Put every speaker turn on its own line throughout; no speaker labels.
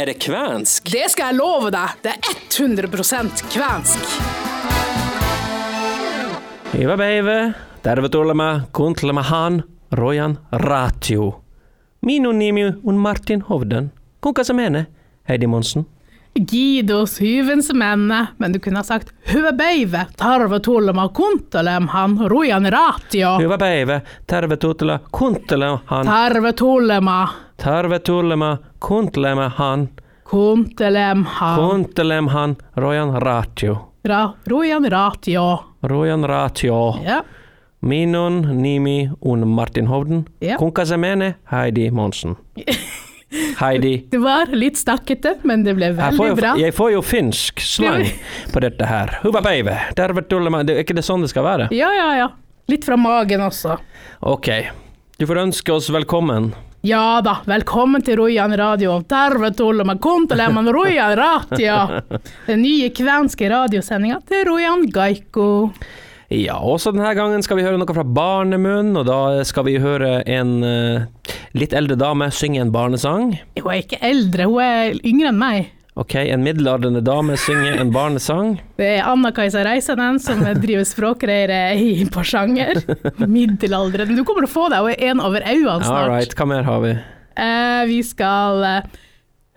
Er det kvensk?
Det skal jeg love deg. Det er 100 kvensk.
Hyvä päivä. Tervetuloa han. Rojan ratio. Minu nimi un Martin Hovden. Kuinka som ene, Heidi Monsen?
Gidos hyvens menne, men du kunne ha sagt päivä, tarvetulema kuntelemhan rojan ratio.
Hyvä päivä. Tervetuloa kuuntelemaan.
Tarvetulema,
Tervetuloa kuuntelemaan.
kuntelemhan,
Kuuntelemaan Rojan ratio.
ra, Rojan ratio.
Rojan ratio.
Ja.
Minun nimi on Martin Hovden.
Ja.
Kuinka se Heidi Monsen? Heidi.
Det var litt stakkete, men det ble
Jeg
veldig
jo,
bra.
jeg får jo finsk slang på dette her. Det er ikke det sånn det skal være?
Ja, ja, ja. Litt fra magen også.
Ok. Du får ønske oss velkommen.
Ja da, velkommen til Rujan radio. Tervetuloa kuuntelemaan Rujan ratio. Den nye kvenske radiosendinga til Rujan Gaiko.
Ja, også denne gangen skal vi høre noe fra barnemunn, og da skal vi høre en uh, litt eldre dame synge en barnesang.
Hun er ikke eldre, hun er yngre enn meg.
Ok, en middelaldrende dame synger en barnesang.
Det er Anna-Kajsa Reisanen som driver språkreire i Porsanger. Middelalderen. Du kommer til å få deg, er en over øynene
All
snart.
right, hva mer har vi?
Eh, vi skal eh,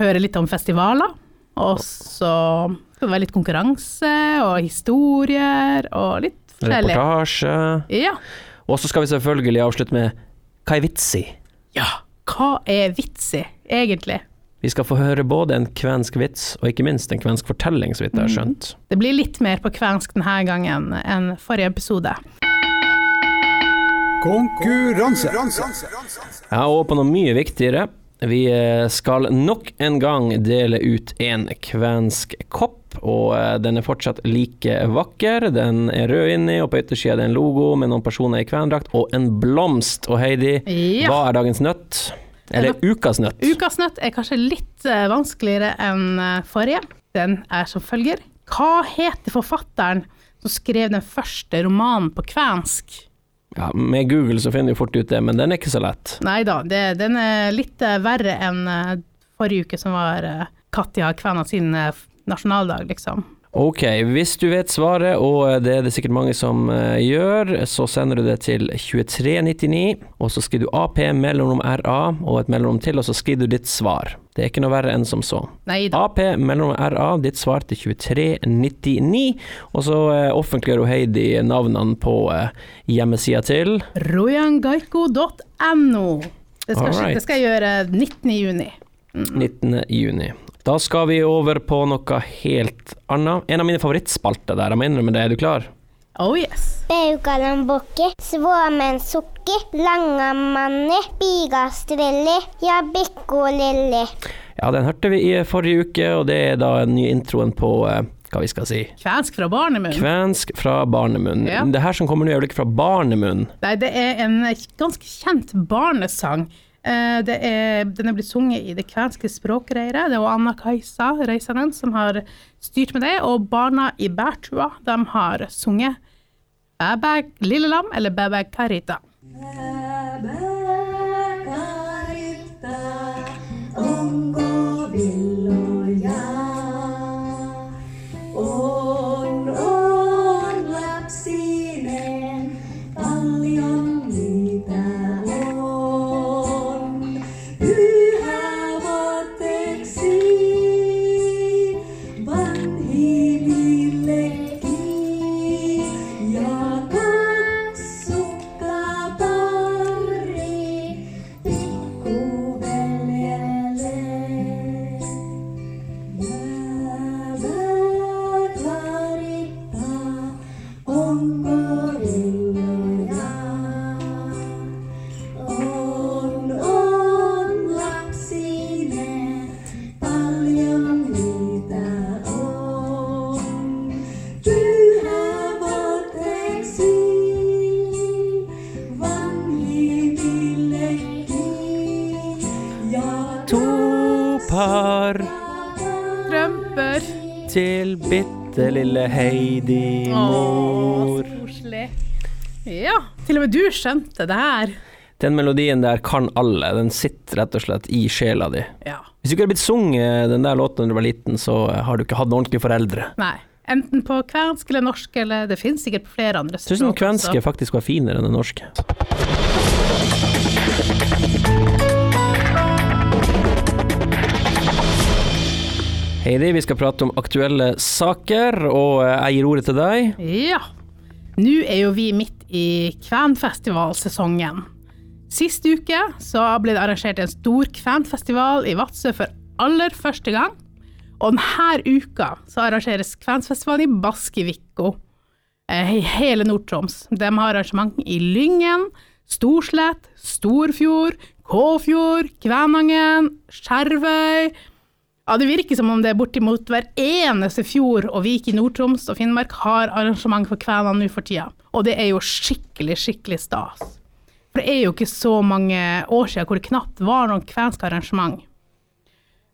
høre litt om festivaler, og så skal det være litt konkurranse og historier og litt forskjellig.
Reportasje.
Ja.
Og så skal vi selvfølgelig avslutte med Hva er vitsi?
ja. Hva er vitsi, egentlig?
Vi skal få høre både en kvensk vits og ikke minst en kvensk fortelling, så vidt jeg har skjønt.
Det blir litt mer på kvensk denne gangen enn forrige episode.
Konkurranse.
Ja, og på noe mye viktigere. Vi eh, skal nok en gang dele ut en kvensk kopp, og eh, den er fortsatt like vakker. Den er rød inni, og på yttersida er det en logo med noen personer i kvendrakt, og en blomst. Og Heidi,
Ja.
hva er dagens nøtt? Eller ukas nøtt?
Ukas nøtt er kanskje litt eh, vanskeligere enn eh, forrige. Den er som følger. Hva heter forfatteren som skrev den første romanen på kvensk?
Ja, med Google så finner du fort ut det, men den er ikke så lett.
Nei da, det- den er litt eh, verre enn forrige uke, som var Katja Kvæna sin nasjonaldag, liksom.
Ok, hvis du vet svaret, og det er det sikkert mange som eh, gjør, så sender du det til 2399, og så skriver du AP mellomrom RA og et mellomrom til, og så skriver du ditt svar. Det er ikke noe verre enn som så.
Neida.
AP mellomrom RA, ditt svar til 2399, og så eh, offentliggjør Heidi navnene på eh, hjemmesida til
rojangaiko.no. Det, det skal jeg gjøre 19. juni.
19. juni. Da skal vi over på noe helt annet. En av mine favorittspalter der, jeg må innrømme det. Er du klar?
Oh yes.
Beukalanbukki, Suomensukki, Langamanni, Pigastrelli ja Bikkolilli.
Ja, den hørte vi i forrige uke, og det er da den nye introen på eh, hva vi skal si.
Kvensk fra barnemunn.
Kvensk fra barnemunn.
Ja.
Det her som kommer nå er vel ikke fra barnemunn?
Nei, det er en ganske kjent barnesang. Eh, er, den er blitt sunget i det kvenske språkreiret. Det er Anna-Kajsa Reisanen som har styrt med det, og barna i Bærtua de har sunget Bæbæ Lille Lam eller Bæbæ Karita.
On,
To par
Strømper.
til bitte lille Heidi
Åh,
mor.
så koselig. Ja, til og med du skjønte det her.
Den melodien der kan alle, den sitter rett og slett i sjela di.
Ja.
Hvis du ikke hadde blitt sunget den der låten da du var liten, så har du ikke hatt noen ordentlige foreldre.
Nei. Enten på kvensk eller norsk, eller det finnes sikkert på flere andre
språk. syns den kvenske
også.
faktisk var finere enn den norske. Heidi, vi skal prate om aktuelle saker, og eh, jeg gir ordet til deg.
Ja. Nå er jo vi midt i kvenfestivalsesongen. Sist uke så ble det arrangert en stor kvenfestival i Vadsø for aller første gang. Og denne uka så arrangeres kvenfestivalen i Baskivikko eh, i hele Nord-Troms. De har arrangement i Lyngen, Storslett, Storfjord, Kåfjord, Kvænangen, Skjervøy. Ja, Det virker som om det er bortimot hver eneste fjord og vik i Nord-Troms og Finnmark har arrangement for kvenene nå for tida. Og det er jo skikkelig, skikkelig stas. For det er jo ikke så mange år siden hvor det knapt var noen kvensk arrangement.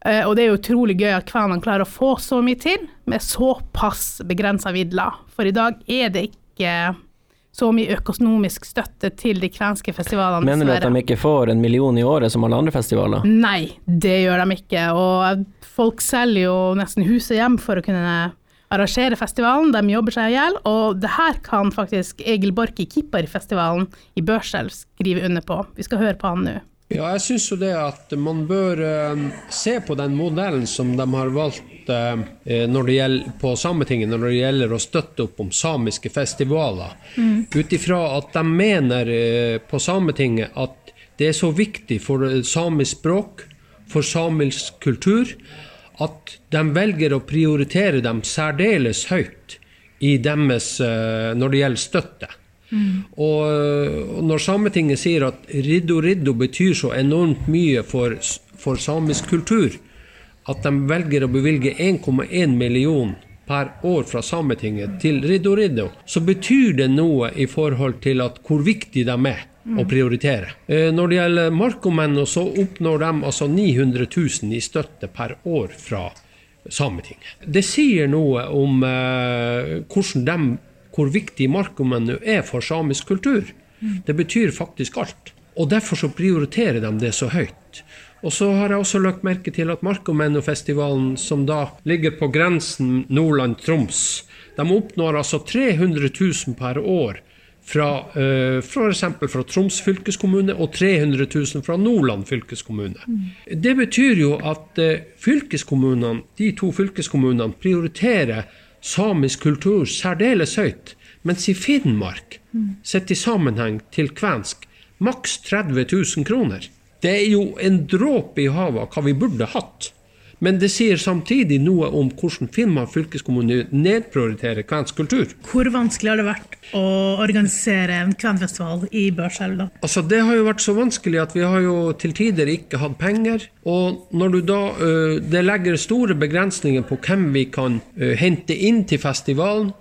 Eh, Og det er jo utrolig gøy at kvenene klarer å få så mye til med såpass begrensa midler. For i dag er det ikke så mye økonomisk støtte til de kvenske festivalene.
Mener du at de ikke får en million i året som alle andre festivaler?
Nei, det gjør de ikke. Og folk selger jo nesten hus og hjem for å kunne arrangere festivalen. De jobber seg i hjel, og det her kan faktisk Egil Borch i Kipparfestivalen i Børselv skrive under på. Vi skal høre på han nå.
Ja, jeg syns jo det at man bør eh, se på den modellen som de har valgt eh, når det gjelder på Sametinget når det gjelder å støtte opp om samiske festivaler. Ut ifra at de mener eh, på Sametinget at det er så viktig for eh, samisk språk, for samisk kultur, at de velger å prioritere dem særdeles høyt i deres, eh, når det gjelder støtte. Og øh, når Sametinget sier at riddo riddo betyr så enormt mye for, for samisk kultur, at de velger å bevilge 1,1 million per år fra Sametinget til riddo riddo, så betyr det noe i forhold til at hvor viktig de er å prioritere. Eh, Når det gjelder Markomenno, så oppnår de altså 900 000 i støtte per år fra Sametinget. Det sier noe om eh, hvordan de, hvor viktig Markomenno er for samisk kultur. Det betyr faktisk alt. Og derfor så prioriterer de det så høyt. Og så har jeg også lagt merke til at Markomenno-festivalen, som da ligger på grensen Nordland-Troms, de oppnår altså 300 000 per år fra uh, f.eks. fra Troms fylkeskommune og 300 000 fra Nordland fylkeskommune. Det betyr jo at eh, fylkeskommunene, de to fylkeskommunene prioriterer samisk kultur særdeles høyt, mens i Finnmark, sett i sammenheng til kvensk, maks 30 000 kroner. Det er jo en dråpe i havet hva vi burde hatt. Men det sier samtidig noe om hvordan Finnmark fylkeskommune nedprioriterer kvensk kultur.
Hvor vanskelig har det vært å organisere en kvenfestival i Børselv, da?
Altså, Det har jo vært så vanskelig at vi har jo til tider ikke hatt penger. Og når du da øh, Det legger store begrensninger på hvem vi kan øh, hente inn til festivalen.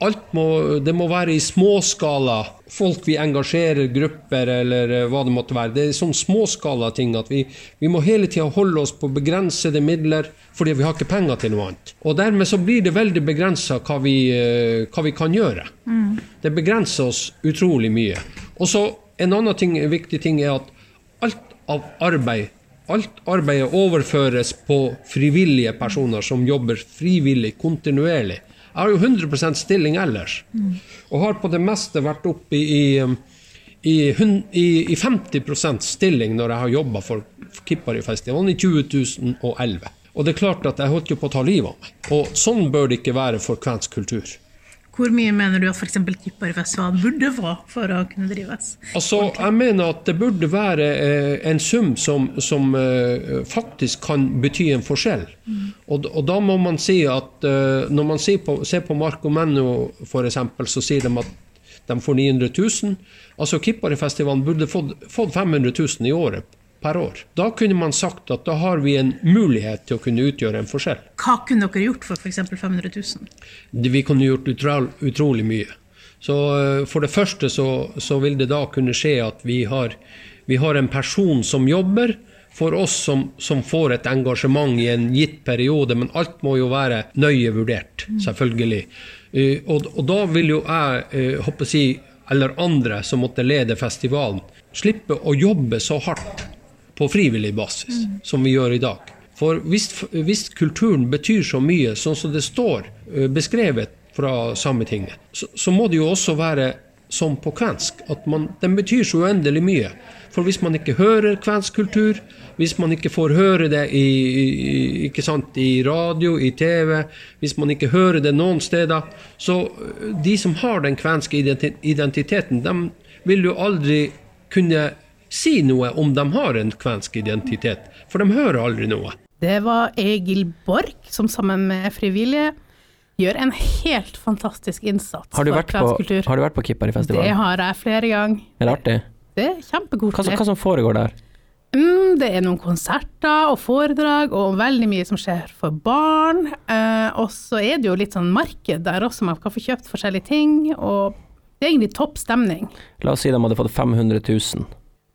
Alt må, det må være i småskala. Folk vi engasjerer, grupper eller øh, hva det måtte være. Det er sånn småskala ting at vi, vi må hele tida holde oss på begrensede midler fordi vi har ikke penger til noe annet. Og dermed så blir det veldig begrensa hva, vi, øh, hva vi kan gjøre. Det begrenser oss utrolig mye. Og så en annen ting, en viktig ting er at alt av arbeid Alt arbeidet overføres på frivillige personer som jobber frivillig, kontinuerlig. Jeg har jo 100% stilling ellers, og har på det meste vært oppe i, i, i, i 50% stilling når jeg har jobba for Kippari-festivalen i 2011. Og det er klart at jeg holdt jo på å ta livet av meg. Og sånn bør det ikke være for kvensk kultur.
Hvor mye mener du at f.eks. Tipparfestivalen burde få for å kunne drives?
Altså, jeg mener at det burde være eh, en sum som, som eh, faktisk kan bety en forskjell. Og, og da må man si at eh, når man ser på, ser på Marco Menno f.eks., så sier de at de får 900 000. Altså Kipparefestivalen burde fått, fått 500 000 i året per år. Da kunne man sagt at da har vi en mulighet til å kunne utgjøre en forskjell.
Hva kunne dere gjort for f.eks. 500 000?
Det- Vi kunne gjort utrolig mye. Så eh, For det første så, så vil det da kunne skje at vi har, vi har en person som jobber for oss som, som får et engasjement i en gitt periode, men alt må jo være nøye vurdert, selvfølgelig. Eh, Og, og da vil jo jeg eh, håper jeg, eller andre som måtte lede festivalen, slippe å jobbe så hardt på frivillig basis som vi gjør i dag. For hvis, hvis kulturen betyr så mye, sånn som det står eh, beskrevet fra Sametinget, så, så må det jo også være som på kvensk, at man, den betyr så uendelig mye. For hvis man ikke hører kvensk kultur, hvis man ikke får høre det i, i, sant, i radio, i TV, hvis man ikke hører det noen steder, så øh, de som har den kvenske identiteten, de vil jo aldri kunne si noe om de har en kvensk identitet, for de hører aldri noe.
Det var Egil Borch, som sammen med frivillige gjør en helt fantastisk innsats
Har du,
for
vært på,
kvensk kultur.
har du vært på
Det har jeg flere ganger.
Er det artig?
Det er
Hva, hva som foregår der?
Mm, det er noen konserter og foredrag og veldig mye som skjer for barn. Eh, og så er det jo litt sånn marked der også, man kan få kjøpt forskjellige ting. Og det er egentlig topp stemning.
La oss si de hadde fått 500 000.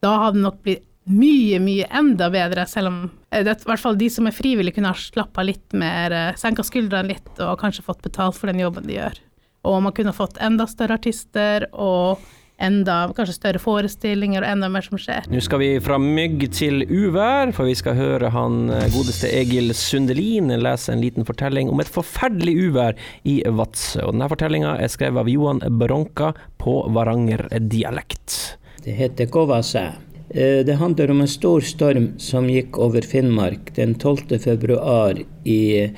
Da hadde det nok blitt mye, mye enda bedre, selv om eh, det, i hvert fall de som er frivillige kunne ha slappa litt mer, eh, senka skuldrene litt og kanskje fått betalt for den jobben de gjør. Og man kunne fått enda større artister og enda kanskje større forestillinger og enda mer som skjer.
Nå skal vi fra mygg til uvær, for vi skal høre han eh, godeste Egil Sundelin lese en liten fortelling om et forferdelig uvær i Vadsø. Og denne fortellinga er skrevet av Johan Bronka på Varanger-dialekt.
Det heter Kovasæ. Eh, Det handler om en stor storm som gikk over Finnmark den 12. februar i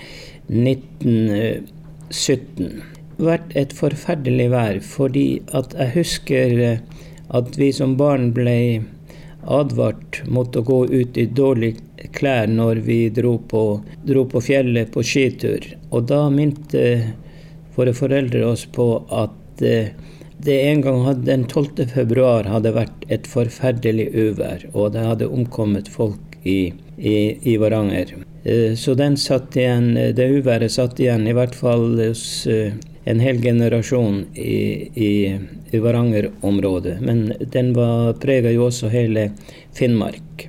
1917. Det vært et forferdelig vær, fordi at jeg husker eh, at vi som barn ble advart mot å gå ut i dårlige klær når vi dro på, dro på fjellet på skitur. Og da minte våre foreldre oss på at eh, det en gang hadde, den 12. februar hadde vært et forferdelig uvær, og det hadde omkommet folk i, i, i Varanger. Eh, Så den satt igjen, det uværet satt igjen, i hvert fall hos eh, en hel generasjon i, i, i Varanger-området. Men den prega jo også hele Finnmark.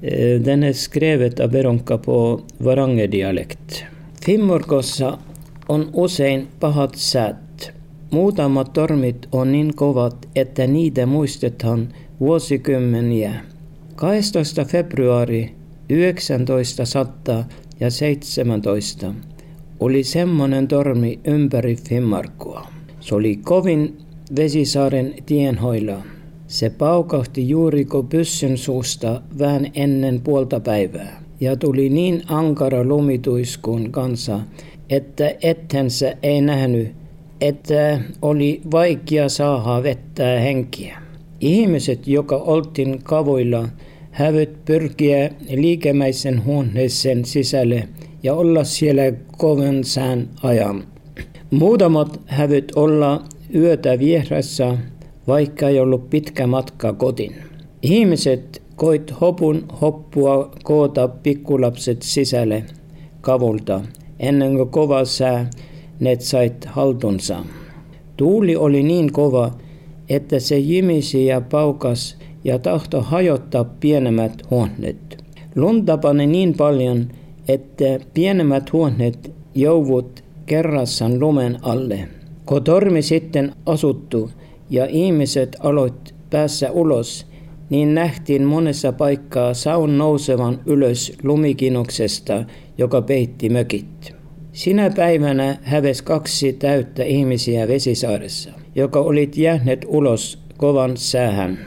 Eh, Den er skrevet av Beronka på Varanger-dialekt. Fimmorgossa on usein pahat säät. Muutamat tormit on niin kovat, että niitä muistetaan vuosikymmeniä. 12. februari 1917 oli semmoinen tormi ympäri Finnmarkua. Se oli kovin Vesisaaren tienhoilla. Se paukahti juuri kuin pyssyn suusta vähän ennen puolta päivää. Ja tuli niin ankara lumituiskun kanssa, että ettensä ei nähnyt, että oli vaikea saada vettää henkiä. Ihmiset, joka oltiin kavoilla, hävyt pyrkiä liikemäisen huoneeseen sisälle ja olla siellä kovan sään ajan. Muutamat hävyt olla yötä vieressä, vaikka ei ollut pitkä matka kotiin. Ihmiset koit hopun hoppua koota pikkulapset sisälle kavulta, ennen kuin kova sää ne sait haltunsa. Tuuli oli niin kova, että se jimisi ja paukas ja tahto hajottaa pienemmät huoneet. Lunta pani niin paljon, että pienemmät huoneet jouvut kerrassaan lumen alle. Kun tormi sitten asuttu ja ihmiset aloit päässä ulos, niin nähtiin monessa paikkaa saun nousevan ylös lumikinoksesta, joka peitti mökit. Sinä päivänä häves kaksi täyttä ihmisiä Vesisaaressa, joka olit jääneet ulos kovan säähän.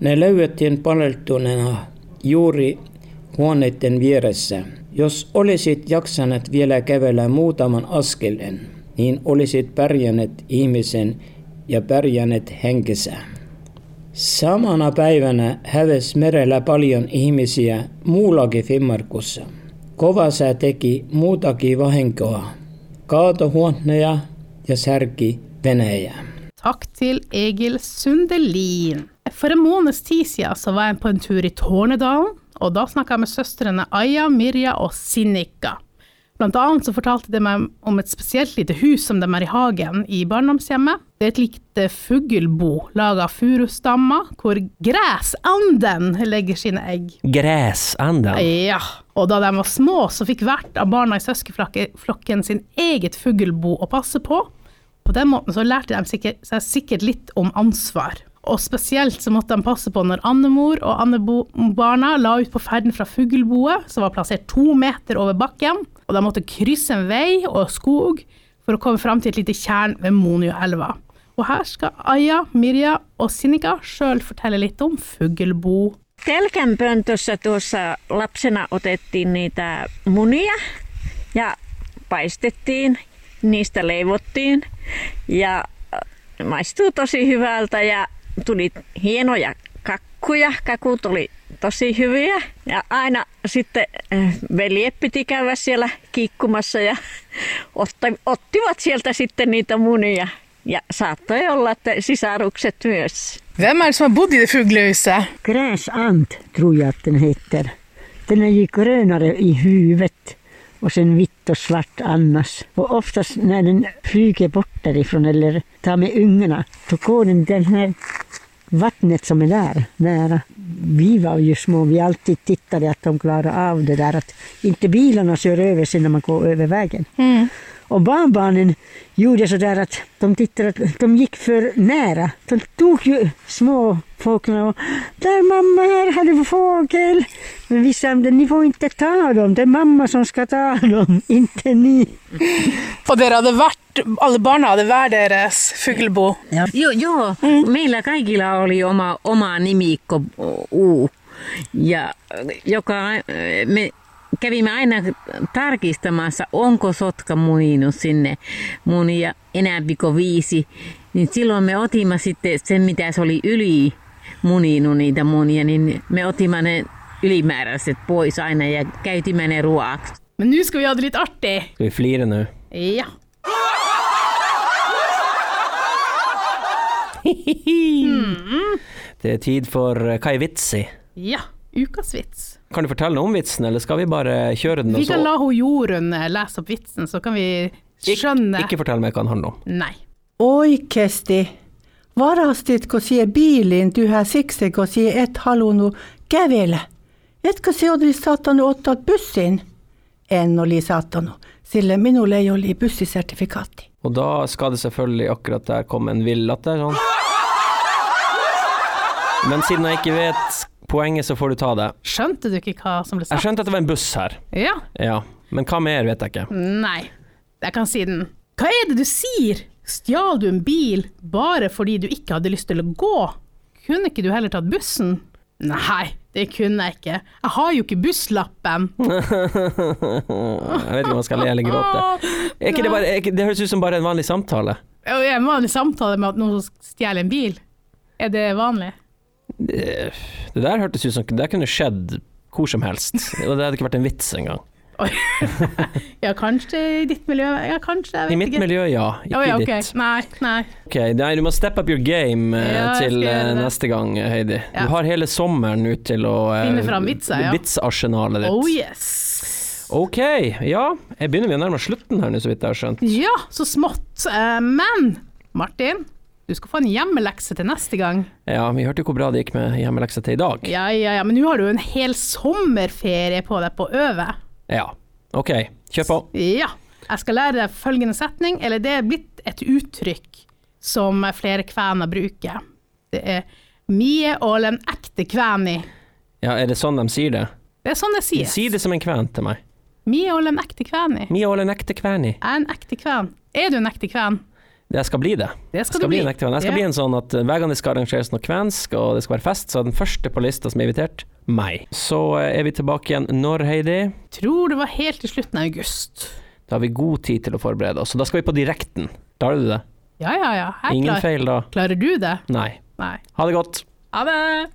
Ne löydettiin paleltuneena juuri huoneiden vieressä. Jos olisit jaksaneet vielä kävellä muutaman askeleen, niin olisit pärjänneet ihmisen ja pärjänneet henkensä. Samana päivänä häves merellä paljon ihmisiä muullakin Finnmarkussa. Kova sää teki muutakin vahinkoa. Kaatohuoneja ja särki venejä.
Takk til Egil Sundelin. For en måneds tid siden så var jeg på en tur i Tårnedalen, og da snakka jeg med søstrene Aya, Mirja og Sinnika. Blant annet så fortalte de meg om et spesielt lite hus som de er i hagen i barndomshjemmet. Det er et lite fuglebo laga av furustammer, hvor gresanden legger sine egg.
Græsanden.
Ja, og da de var små, så fikk hvert av barna i søskenflokken sin eget fuglebo å passe på. På den måten så lærte de seg sikkert litt om ansvar. Og spesielt så måtte de passe på når andemor og andebarna la ut på ferden fra fugleboet, som var plassert to meter over bakken, og de måtte krysse en vei og skog for å komme fram til et lite tjern ved Monioelva. Og her skal Aya, Mirja og Sinikka sjøl fortelle litt om fuglebo.
Telkänpöntössä tuossa lapsena otettiin niitä munia ja paistettiin, niistä leivottiin ja maistuu tosi hyvältä ja tuli hienoja kakkuja, kakut oli tosi hyviä ja aina sitten äh, veljet piti käydä siellä kiikkumassa ja ottivat sieltä sitten niitä munia ja saattoi olla, että sisarukset myös.
Hvem er det som har bodd i det fuglehuset?
Gräsant tror jag att den heter. Den är ju grönare i huvudet och sen vitt och svart annars. Och oftast när den flyger bort därifrån eller tar med ungarna, då går den den här vattnet som är där nära. Vi var ju små, vi alltid tittade att de klarade av det där att inte bilarna kör över sig när man går över vägen. Och barnbarnen gjorde så där att de tittade att de gick för nära. De tog ju små fåglarna och där mamma, här har du fågel. Men vi sa ni får inte ta dem, det är mamma som ska ta dem, inte ni.
Og varit, hadde vært, alle barna hadde fågelbo. deres Jo,
jo. Mm. meillä kaikilla oli oma, oma nimikko U. Ja joka, me kävimme aina tarkistamassa, onko sotka muinut sinne munia enämpi kuin viisi. Niin silloin me otimme sitten sen, mitä se oli yli muninut niitä munia, niin me otimme ne ylimääräiset pois aina ja käytimme ne ruoaksi.
Men nå skal vi ha det litt artig.
Skal vi flire nå?
Ja.
Det er tid for eh, Hva er vitsi?
Ja. Ukas vits.
Kan du fortelle noe om vitsen, eller skal vi bare kjøre den?
Vi kan la hun Jorunn eh, lese opp vitsen, så kan vi skjønne
Ikke fortell meg hva den handler om.
Nei.
Oi, Kesti. Varastit sier bilen du har siksi, hva sier et hallo halunnut kävellä. Etkö se olisi saattanut ottaa bussin? En oli saattanut, sillä og ei oli bussisertifikaatti.
Og da skal det selvfølgelig akkurat der komme en vill latter. Sånn. Men siden jeg ikke vet poenget, så får du ta det.
Skjønte du ikke hva som ble sagt?
Jeg skjønte at det var en buss her,
Ja.
ja. Men hva mer vet jeg ikke.
Nei. Jeg kan si den. Hva er det du sier? Stjal du en bil bare fordi du ikke hadde lyst til å gå? Kunne ikke du heller tatt bussen? Nei, det kunne jeg ikke. Jeg har jo ikke busslappen.
Jeg vet ikke om jeg skal le eller gråte. Er ikke det, bare, er ikke, det høres ut som bare en vanlig samtale.
En vanlig samtale med at noen stjeler en bil. Er det vanlig?
Det, det der hørtes ut som det kunne skjedd hvor som helst. Og det hadde ikke vært en vits engang.
Ja, kanskje i ditt miljø? Ja, kanskje.
I mitt
ikke.
miljø, ja. Ikke
oh, ja, okay.
ditt.
Nei, nei.
Ok, nei, du må step up your game eh,
Ja,
til eh, neste gang, Heidi.
Ja.
Du har hele sommeren ut til å eh,
Finne fram vitser, ja.
Vitsarsenalet ditt.
Oh yes.
Ok, ja. Jeg begynner vi å nærme oss slutten her nå, så vidt jeg har skjønt.
Ja, så smått. Eh, Men Martin, du skal få en hjemmelekse til neste gang.
Ja, vi hørte jo hvor bra det gikk med hjemmelekse til i dag.
Ja, ja, ja, men nå har du en hel sommerferie på deg på å øve.
Ja. Ok, kjør på.
Ja. Jeg skal lære deg følgende setning, eller det er blitt et uttrykk som flere kvener bruker. Det er mie ålen ekte kveni.
Ja, er det sånn de sier det?
Det er sånn det sies.
Si det som en kven til meg.
Mie ålen ekte kveni.
Mi ole en ekte kveni.
Jeg er en ekte kven. Er du en ekte kven?
Jeg skal bli det.
Det skal,
skal bli
bli.
en ekte venn. Jeg skal
yeah.
bli en sånn at eh, hver gang det skal arrangeres noe kvensk og det skal være fest, så er den første på lista som er invitert, meg. Så eh, er vi tilbake igjen når, Heidi?
Tror det var helt til slutten av august.
Da har vi god tid til å forberede oss. Så da skal vi på direkten. Klarer du det?
Ja, ja, ja.
Ingen
klar.
feil da?
Klarer du det?
Nei.
Nei.
Ha det godt.
Ha det!